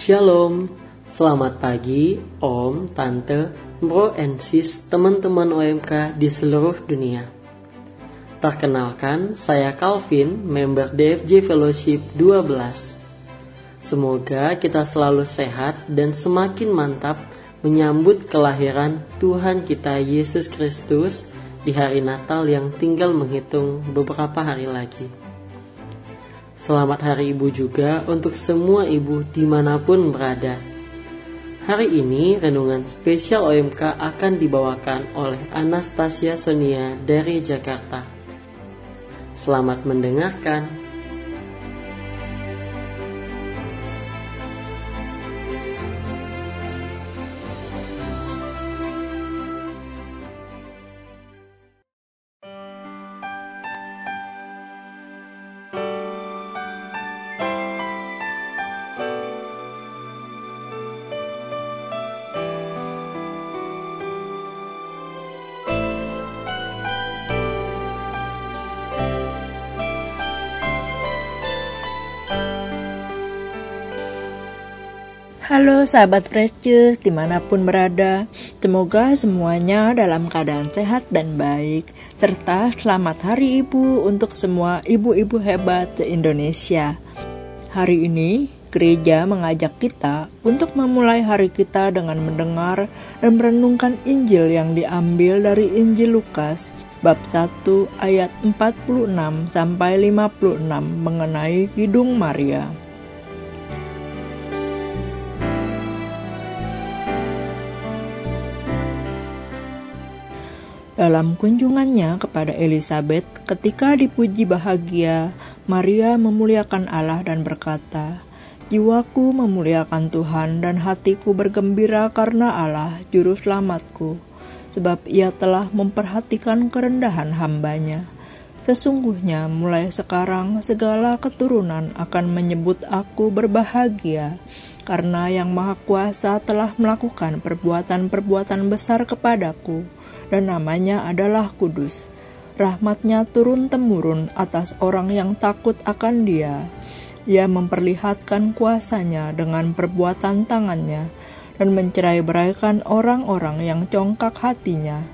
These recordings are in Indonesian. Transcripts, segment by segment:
Shalom, selamat pagi Om, Tante, Bro, and Sis, teman-teman OMK di seluruh dunia. Perkenalkan, saya Calvin, member DFJ Fellowship 12. Semoga kita selalu sehat dan semakin mantap menyambut kelahiran Tuhan kita Yesus Kristus di hari Natal yang tinggal menghitung beberapa hari lagi. Selamat Hari Ibu juga untuk semua ibu di mana pun berada. Hari ini renungan spesial OMK akan dibawakan oleh Anastasia Sonia dari Jakarta. Selamat mendengarkan. Halo sahabat Fresh Juice di mana pun berada. Semoga semuanya dalam keadaan sehat dan baik. Serta selamat hari ibu untuk semua ibu-ibu hebat di Indonesia. Hari ini gereja mengajak kita untuk memulai hari kita dengan mendengar dan merenungkan Injil yang diambil dari Injil Lukas bab 1 ayat 46 sampai 56 mengenai Kidung Maria. Dalam kunjungannya kepada Elizabeth, ketika dipuji bahagia, Maria memuliakan Allah dan berkata, Jiwaku memuliakan Tuhan dan hatiku bergembira karena Allah, Juru Selamatku, sebab ia telah memperhatikan kerendahan hambanya. Sesungguhnya mulai sekarang segala keturunan akan menyebut aku berbahagia, karena Yang Maha Kuasa telah melakukan perbuatan-perbuatan besar kepadaku dan namanya adalah kudus. Rahmatnya turun-temurun atas orang yang takut akan dia. Ia memperlihatkan kuasanya dengan perbuatan tangannya dan mencerai beraikan orang-orang yang congkak hatinya.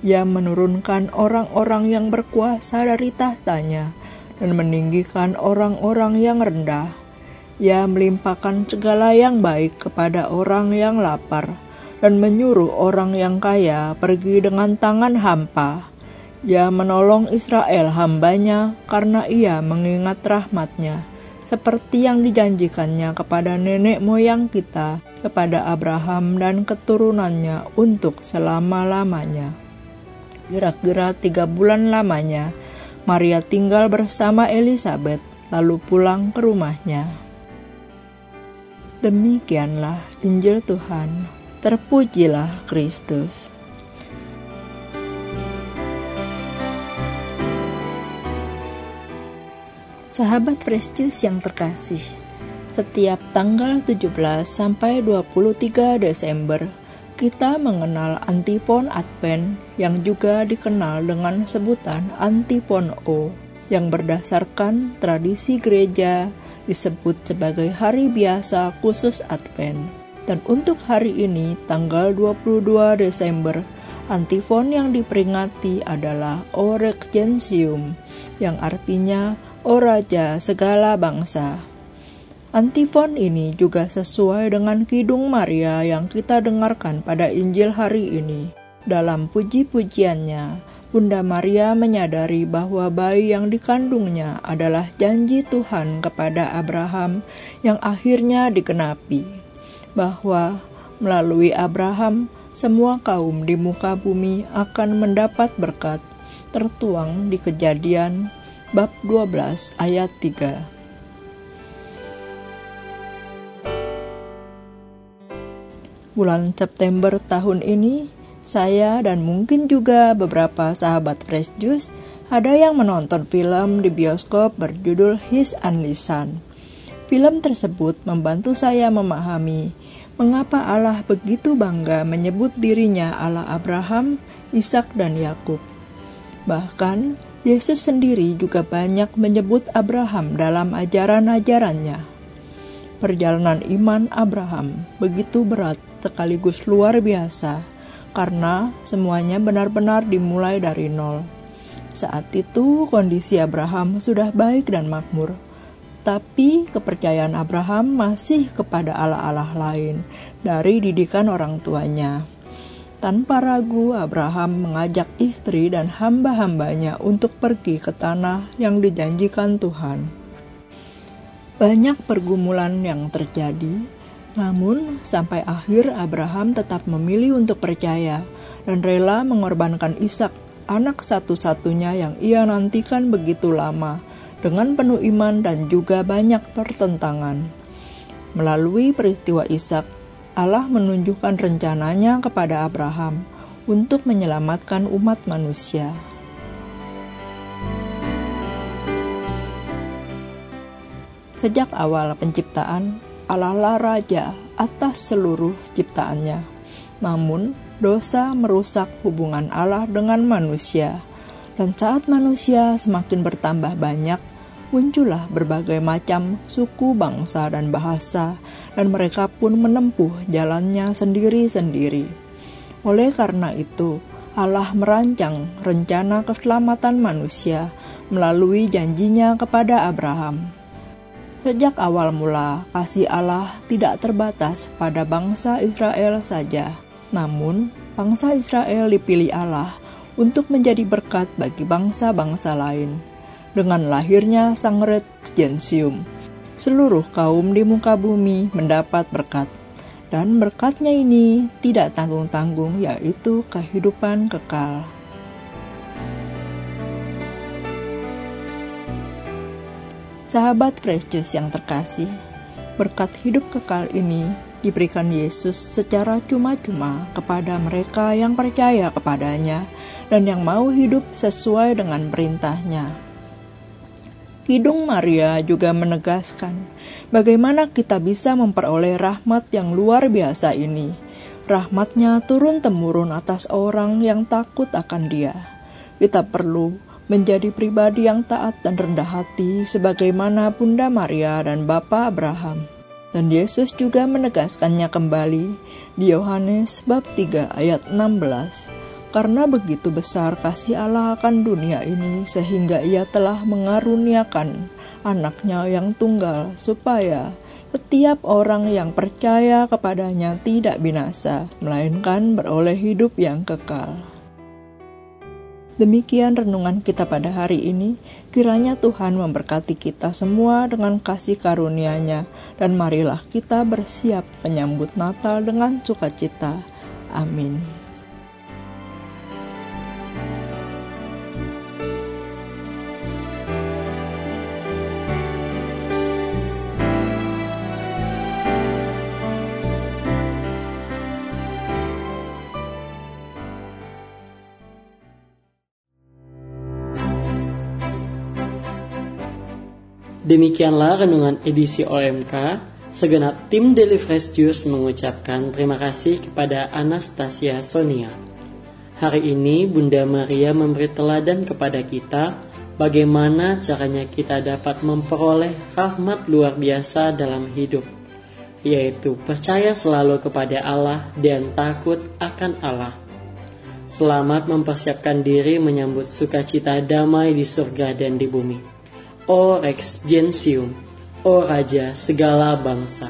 Ia menurunkan orang-orang yang berkuasa dari tahtanya dan meninggikan orang-orang yang rendah. Ia melimpahkan segala yang baik kepada orang yang lapar dan menyuruh orang yang kaya pergi dengan tangan hampa. Ia menolong Israel hambanya karena ia mengingat rahmatnya, seperti yang dijanjikannya kepada nenek moyang kita, kepada Abraham dan keturunannya untuk selama-lamanya. Kira-kira tiga bulan lamanya, Maria tinggal bersama Elizabeth, lalu pulang ke rumahnya. Demikianlah Injil Tuhan. Terpujilah Kristus. Sahabat Fresh yang terkasih, setiap tanggal 17 sampai 23 Desember kita mengenal antifon Advent yang juga dikenal dengan sebutan antifon O yang berdasarkan tradisi gereja disebut sebagai hari biasa khusus Advent. Dan untuk hari ini, tanggal 22 Desember, antifon yang diperingati adalah O Gentium, yang artinya O segala bangsa. Antifon ini juga sesuai dengan Kidung Maria yang kita dengarkan pada Injil hari ini. Dalam puji-pujiannya, Bunda Maria menyadari bahwa bayi yang dikandungnya adalah janji Tuhan kepada Abraham yang akhirnya digenapi bahwa melalui Abraham semua kaum di muka bumi akan mendapat berkat tertuang di Kejadian bab 12 ayat 3. Bulan September tahun ini, saya dan mungkin juga beberapa sahabat Fresh Juice ada yang menonton film di bioskop berjudul His Unlisan. Film tersebut membantu saya memahami mengapa Allah begitu bangga menyebut dirinya Allah Abraham, Ishak, dan Yakub. Bahkan, Yesus sendiri juga banyak menyebut Abraham dalam ajaran-ajarannya. perjalanan iman Abraham begitu berat sekaligus luar biasa karena semuanya benar-benar dimulai dari nol. Saat itu kondisi Abraham sudah baik dan makmur. Tapi kepercayaan Abraham masih kepada Allah-Allah lain dari didikan orang tuanya. Tanpa ragu, Abraham mengajak istri dan hamba-hambanya untuk pergi ke tanah yang dijanjikan Tuhan. Banyak pergumulan yang terjadi, namun sampai akhir Abraham tetap memilih untuk percaya dan rela mengorbankan Ishak, anak satu-satunya yang ia nantikan begitu lama dengan penuh iman dan juga banyak pertentangan. Melalui peristiwa Ishak, Allah menunjukkan rencananya kepada Abraham untuk menyelamatkan umat manusia. Sejak awal penciptaan, Allah lah raja atas seluruh ciptaannya. Namun, dosa merusak hubungan Allah dengan manusia. Dan saat manusia semakin bertambah banyak, muncullah berbagai macam suku, bangsa, dan bahasa, dan mereka pun menempuh jalannya sendiri-sendiri. Oleh karena itu, Allah merancang rencana keselamatan manusia melalui janjinya kepada Abraham. Sejak awal mula, kasih Allah tidak terbatas pada bangsa Israel saja, namun bangsa Israel dipilih Allah untuk menjadi berkat bagi bangsa-bangsa lain dengan lahirnya sang Red Gensium. Seluruh kaum di muka bumi mendapat berkat, dan berkatnya ini tidak tanggung-tanggung yaitu kehidupan kekal. Sahabat Kristus yang terkasih, berkat hidup kekal ini diberikan Yesus secara cuma-cuma kepada mereka yang percaya kepadanya dan yang mau hidup sesuai dengan perintahnya. Kidung Maria juga menegaskan bagaimana kita bisa memperoleh rahmat yang luar biasa ini. Rahmatnya turun-temurun atas orang yang takut akan dia. Kita perlu menjadi pribadi yang taat dan rendah hati sebagaimana Bunda Maria dan Bapa Abraham. Dan Yesus juga menegaskannya kembali di Yohanes bab 3 ayat 16 karena begitu besar kasih Allah akan dunia ini sehingga ia telah mengaruniakan anaknya yang tunggal supaya setiap orang yang percaya kepadanya tidak binasa, melainkan beroleh hidup yang kekal. Demikian renungan kita pada hari ini. Kiranya Tuhan memberkati kita semua dengan kasih karunia-Nya dan marilah kita bersiap menyambut Natal dengan sukacita. Amin. Demikianlah renungan edisi OMK. Segenap tim Daily Fresh Juice mengucapkan terima kasih kepada Anastasia Sonia. Hari ini Bunda Maria memberi teladan kepada kita bagaimana caranya kita dapat memperoleh rahmat luar biasa dalam hidup, yaitu percaya selalu kepada Allah dan takut akan Allah. Selamat mempersiapkan diri menyambut sukacita damai di surga dan di bumi. O Rex Gensium, O Raja segala bangsa.